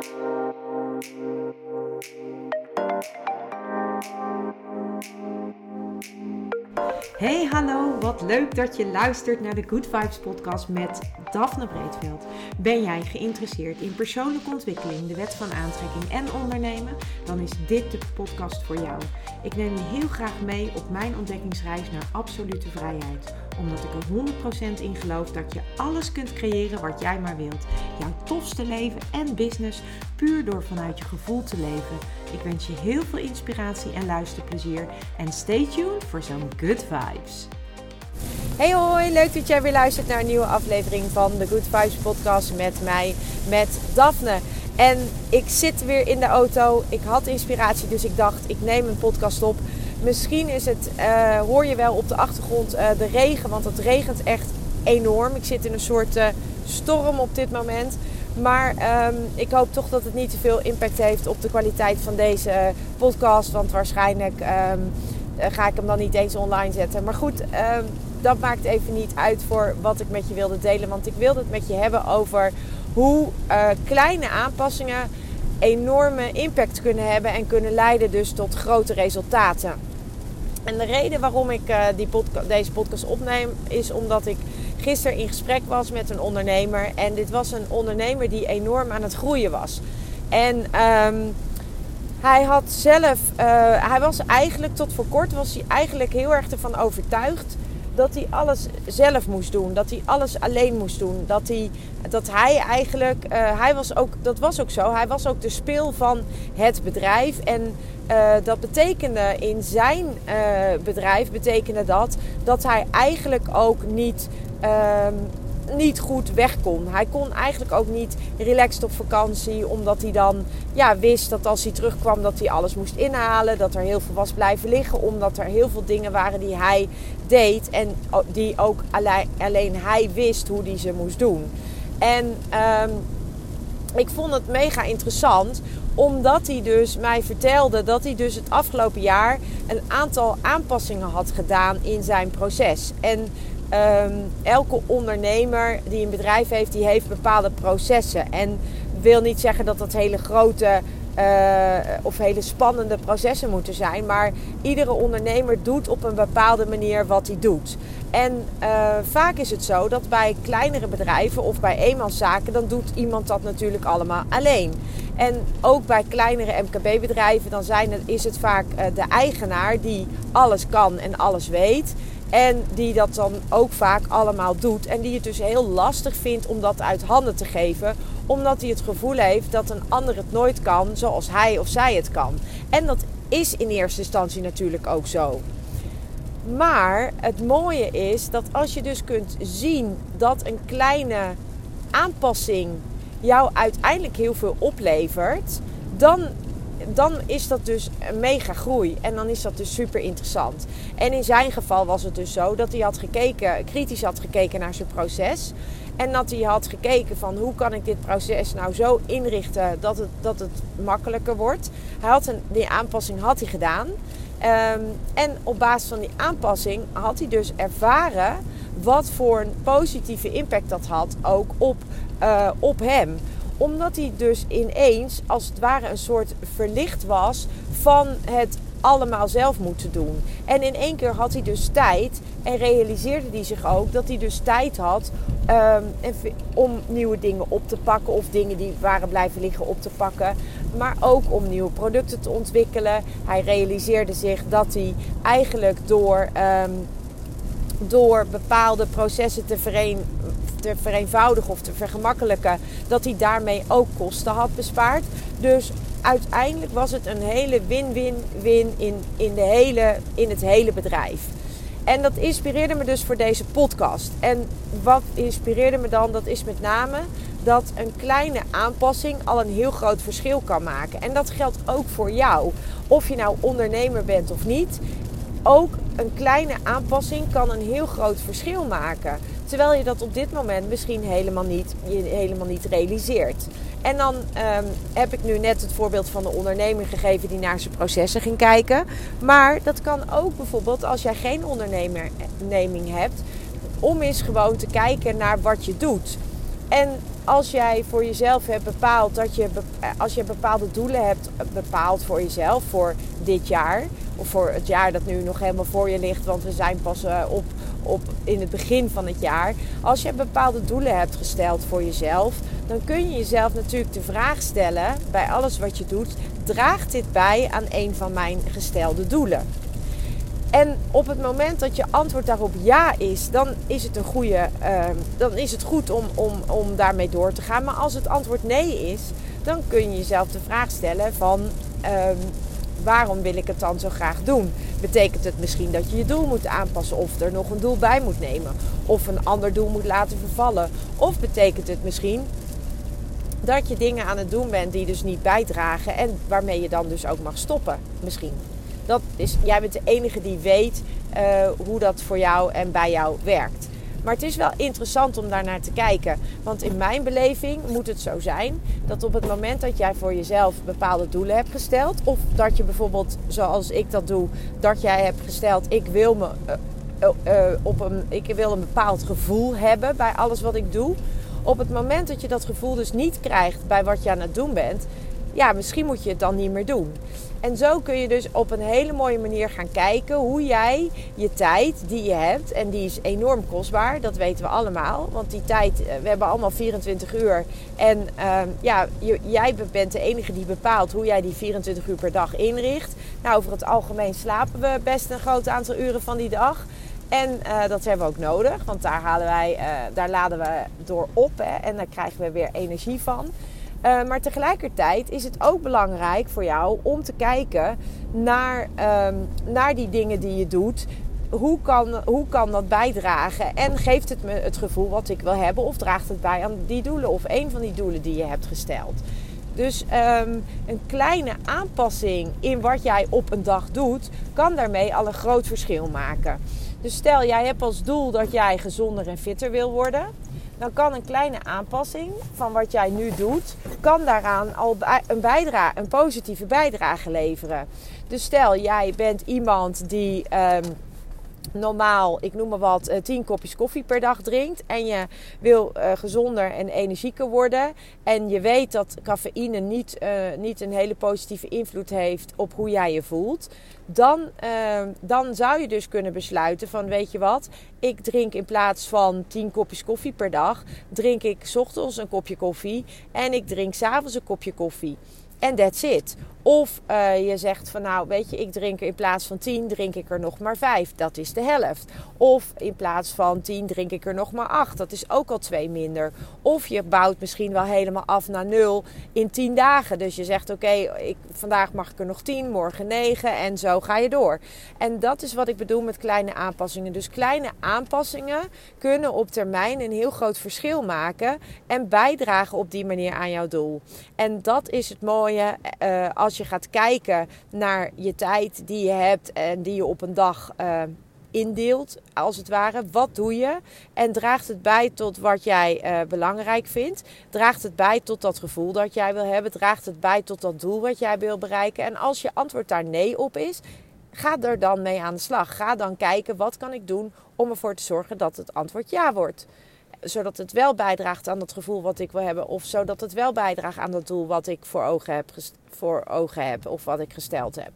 thank you Hey hallo, wat leuk dat je luistert naar de Good Vibes podcast met Daphne Breedveld. Ben jij geïnteresseerd in persoonlijke ontwikkeling, de wet van aantrekking en ondernemen? Dan is dit de podcast voor jou. Ik neem je heel graag mee op mijn ontdekkingsreis naar absolute vrijheid. Omdat ik er 100% in geloof dat je alles kunt creëren wat jij maar wilt. Jouw tofste leven en business puur door vanuit je gevoel te leven. Ik wens je heel veel inspiratie en luisterplezier. En stay tuned voor zo'n good vibes. Hey hoi, leuk dat jij weer luistert naar een nieuwe aflevering van de Good Vibes podcast met mij, met Daphne. En ik zit weer in de auto. Ik had inspiratie, dus ik dacht ik neem een podcast op. Misschien is het, uh, hoor je wel op de achtergrond uh, de regen, want het regent echt enorm. Ik zit in een soort uh, storm op dit moment. Maar um, ik hoop toch dat het niet te veel impact heeft op de kwaliteit van deze podcast. Want waarschijnlijk um, ga ik hem dan niet eens online zetten. Maar goed, um, dat maakt even niet uit voor wat ik met je wilde delen. Want ik wilde het met je hebben over hoe uh, kleine aanpassingen enorme impact kunnen hebben en kunnen leiden dus tot grote resultaten. En de reden waarom ik uh, die deze podcast opneem is omdat ik gisteren in gesprek was met een ondernemer. En dit was een ondernemer die enorm aan het groeien was. En um, hij had zelf, uh, hij was eigenlijk tot voor kort was hij eigenlijk heel erg ervan overtuigd dat hij alles zelf moest doen. Dat hij alles alleen moest doen. Dat hij, dat hij eigenlijk, uh, hij was ook, dat was ook zo. Hij was ook de speel van het bedrijf. En uh, dat betekende in zijn uh, bedrijf, betekende dat dat hij eigenlijk ook niet ehm, niet goed weg kon. Hij kon eigenlijk ook niet relaxed op vakantie, omdat hij dan ja, wist dat als hij terugkwam dat hij alles moest inhalen, dat er heel veel was blijven liggen, omdat er heel veel dingen waren die hij deed en die ook alleen, hij wist hoe hij ze moest doen. En um, ik vond het mega interessant omdat hij dus mij vertelde dat hij dus het afgelopen jaar een aantal aanpassingen had gedaan in zijn proces. En um, elke ondernemer die een bedrijf heeft, die heeft bepaalde processen. En wil niet zeggen dat dat hele grote uh, of hele spannende processen moeten zijn. Maar iedere ondernemer doet op een bepaalde manier wat hij doet. En uh, vaak is het zo dat bij kleinere bedrijven of bij eenmanszaken, dan doet iemand dat natuurlijk allemaal alleen. En ook bij kleinere MKB-bedrijven, dan zijn is het vaak uh, de eigenaar die alles kan en alles weet. En die dat dan ook vaak allemaal doet. En die het dus heel lastig vindt om dat uit handen te geven. Omdat hij het gevoel heeft dat een ander het nooit kan zoals hij of zij het kan. En dat is in eerste instantie natuurlijk ook zo. Maar het mooie is dat als je dus kunt zien dat een kleine aanpassing jou uiteindelijk heel veel oplevert, dan dan is dat dus een mega groei. En dan is dat dus super interessant. En in zijn geval was het dus zo dat hij had gekeken, kritisch had gekeken naar zijn proces. En dat hij had gekeken van hoe kan ik dit proces nou zo inrichten dat het, dat het makkelijker wordt. Hij had een, die aanpassing had hij gedaan. Um, en op basis van die aanpassing had hij dus ervaren wat voor een positieve impact dat had ook op, uh, op hem omdat hij dus ineens als het ware een soort verlicht was van het allemaal zelf moeten doen. En in één keer had hij dus tijd en realiseerde hij zich ook dat hij dus tijd had um, om nieuwe dingen op te pakken of dingen die waren blijven liggen op te pakken. Maar ook om nieuwe producten te ontwikkelen. Hij realiseerde zich dat hij eigenlijk door, um, door bepaalde processen te verenigden te vereenvoudigen of te vergemakkelijken, dat hij daarmee ook kosten had bespaard. Dus uiteindelijk was het een hele win-win-win in, in, de hele, in het hele bedrijf. En dat inspireerde me dus voor deze podcast. En wat inspireerde me dan? Dat is met name dat een kleine aanpassing al een heel groot verschil kan maken. En dat geldt ook voor jou. Of je nou ondernemer bent of niet. Ook een kleine aanpassing kan een heel groot verschil maken. Terwijl je dat op dit moment misschien helemaal niet, je helemaal niet realiseert. En dan um, heb ik nu net het voorbeeld van de ondernemer gegeven die naar zijn processen ging kijken. Maar dat kan ook bijvoorbeeld als jij geen onderneming hebt, om eens gewoon te kijken naar wat je doet. En als jij voor jezelf hebt bepaald dat je, als je bepaalde doelen hebt bepaald voor jezelf voor dit jaar, of voor het jaar dat nu nog helemaal voor je ligt, want we zijn pas op, op in het begin van het jaar. Als je bepaalde doelen hebt gesteld voor jezelf, dan kun je jezelf natuurlijk de vraag stellen bij alles wat je doet: draagt dit bij aan een van mijn gestelde doelen? En op het moment dat je antwoord daarop ja is, dan is het een goede, uh, dan is het goed om, om, om daarmee door te gaan. Maar als het antwoord nee is, dan kun je jezelf de vraag stellen van uh, waarom wil ik het dan zo graag doen? Betekent het misschien dat je je doel moet aanpassen of er nog een doel bij moet nemen of een ander doel moet laten vervallen? Of betekent het misschien dat je dingen aan het doen bent die dus niet bijdragen en waarmee je dan dus ook mag stoppen misschien? Dat is, jij bent de enige die weet uh, hoe dat voor jou en bij jou werkt. Maar het is wel interessant om daar naar te kijken. Want in mijn beleving moet het zo zijn dat op het moment dat jij voor jezelf bepaalde doelen hebt gesteld, of dat je bijvoorbeeld, zoals ik dat doe, dat jij hebt gesteld: ik wil me. Uh, uh, op een, ik wil een bepaald gevoel hebben bij alles wat ik doe. Op het moment dat je dat gevoel dus niet krijgt bij wat je aan het doen bent, ja, misschien moet je het dan niet meer doen. En zo kun je dus op een hele mooie manier gaan kijken hoe jij je tijd die je hebt, en die is enorm kostbaar, dat weten we allemaal. Want die tijd, eh, we hebben allemaal 24 uur. En uh, ja, jij bent de enige die bepaalt hoe jij die 24 uur per dag inricht. Nou, over het algemeen slapen we best een groot aantal uren van die dag. En uh, dat hebben we ook nodig, want daar, halen wij, uh, daar laden we door op hè, en daar krijgen we weer energie van. Uh, maar tegelijkertijd is het ook belangrijk voor jou om te kijken naar, um, naar die dingen die je doet. Hoe kan, hoe kan dat bijdragen? En geeft het me het gevoel wat ik wil hebben? Of draagt het bij aan die doelen of een van die doelen die je hebt gesteld? Dus um, een kleine aanpassing in wat jij op een dag doet, kan daarmee al een groot verschil maken. Dus stel jij hebt als doel dat jij gezonder en fitter wil worden dan kan een kleine aanpassing van wat jij nu doet, kan daaraan al een, bijdrage, een positieve bijdrage leveren. Dus stel, jij bent iemand die um, normaal, ik noem maar wat, 10 eh, kopjes koffie per dag drinkt. En je wil uh, gezonder en energieker worden. En je weet dat cafeïne niet, uh, niet een hele positieve invloed heeft op hoe jij je voelt. Dan, dan zou je dus kunnen besluiten van weet je wat, ik drink in plaats van 10 kopjes koffie per dag, drink ik ochtends een kopje koffie en ik drink s'avonds een kopje koffie. En that's it. Of uh, je zegt van nou, weet je, ik drink er in plaats van 10, drink ik er nog maar 5. Dat is de helft. Of in plaats van 10 drink ik er nog maar 8. Dat is ook al 2 minder. Of je bouwt misschien wel helemaal af naar 0 in 10 dagen. Dus je zegt oké, vandaag mag ik er nog 10, morgen 9 en zo ga je door. En dat is wat ik bedoel met kleine aanpassingen. Dus kleine aanpassingen kunnen op termijn een heel groot verschil maken en bijdragen op die manier aan jouw doel. En dat is het mooie uh, als je gaat kijken naar je tijd die je hebt en die je op een dag uh, indeelt, als het ware. Wat doe je? En draagt het bij tot wat jij uh, belangrijk vindt? Draagt het bij tot dat gevoel dat jij wil hebben? Draagt het bij tot dat doel wat jij wil bereiken? En als je antwoord daar nee op is, ga er dan mee aan de slag. Ga dan kijken wat kan ik doen om ervoor te zorgen dat het antwoord ja wordt zodat het wel bijdraagt aan dat gevoel wat ik wil hebben. Of zodat het wel bijdraagt aan dat doel wat ik voor ogen heb, voor ogen heb of wat ik gesteld heb.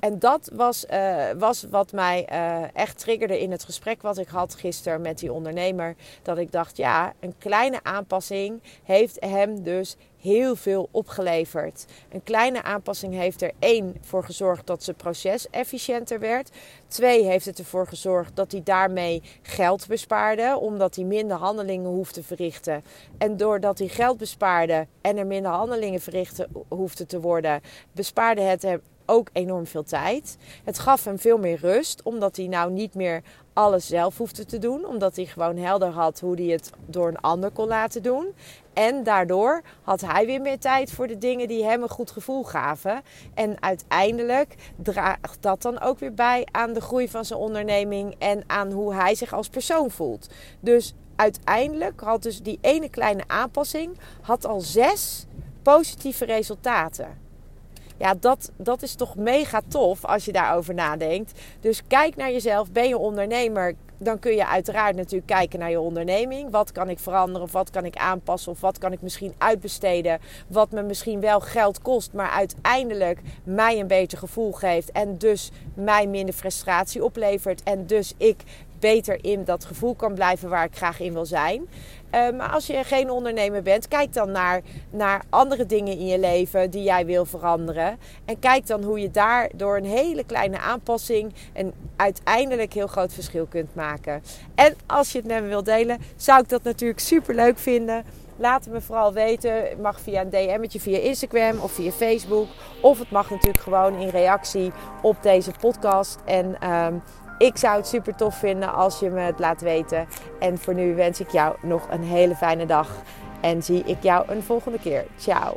En dat was, uh, was wat mij uh, echt triggerde in het gesprek wat ik had gisteren met die ondernemer. Dat ik dacht, ja, een kleine aanpassing heeft hem dus heel veel opgeleverd. Een kleine aanpassing heeft er één voor gezorgd dat zijn proces efficiënter werd. Twee heeft het ervoor gezorgd dat hij daarmee geld bespaarde, omdat hij minder handelingen hoeft te verrichten. En doordat hij geld bespaarde en er minder handelingen verrichten hoefde te worden, bespaarde het hem ook enorm veel tijd. Het gaf hem veel meer rust, omdat hij nou niet meer alles zelf hoefde te doen. Omdat hij gewoon helder had hoe hij het door een ander kon laten doen. En daardoor had hij weer meer tijd voor de dingen die hem een goed gevoel gaven. En uiteindelijk draagt dat dan ook weer bij aan de groei van zijn onderneming en aan hoe hij zich als persoon voelt. Dus uiteindelijk had dus die ene kleine aanpassing had al zes positieve resultaten. Ja, dat, dat is toch mega tof als je daarover nadenkt. Dus kijk naar jezelf. Ben je ondernemer? Dan kun je uiteraard natuurlijk kijken naar je onderneming. Wat kan ik veranderen? Of wat kan ik aanpassen? Of wat kan ik misschien uitbesteden? Wat me misschien wel geld kost, maar uiteindelijk mij een beter gevoel geeft. En dus mij minder frustratie oplevert. En dus ik beter in dat gevoel kan blijven waar ik graag in wil zijn. Uh, maar als je geen ondernemer bent, kijk dan naar, naar andere dingen in je leven die jij wil veranderen. En kijk dan hoe je daar door een hele kleine aanpassing een uiteindelijk heel groot verschil kunt maken. En als je het met me wilt delen, zou ik dat natuurlijk super leuk vinden. Laat het me vooral weten. Het mag via een DM'tje via Instagram of via Facebook. Of het mag natuurlijk gewoon in reactie op deze podcast. En um, ik zou het super tof vinden als je me het laat weten. En voor nu wens ik jou nog een hele fijne dag. En zie ik jou een volgende keer. Ciao.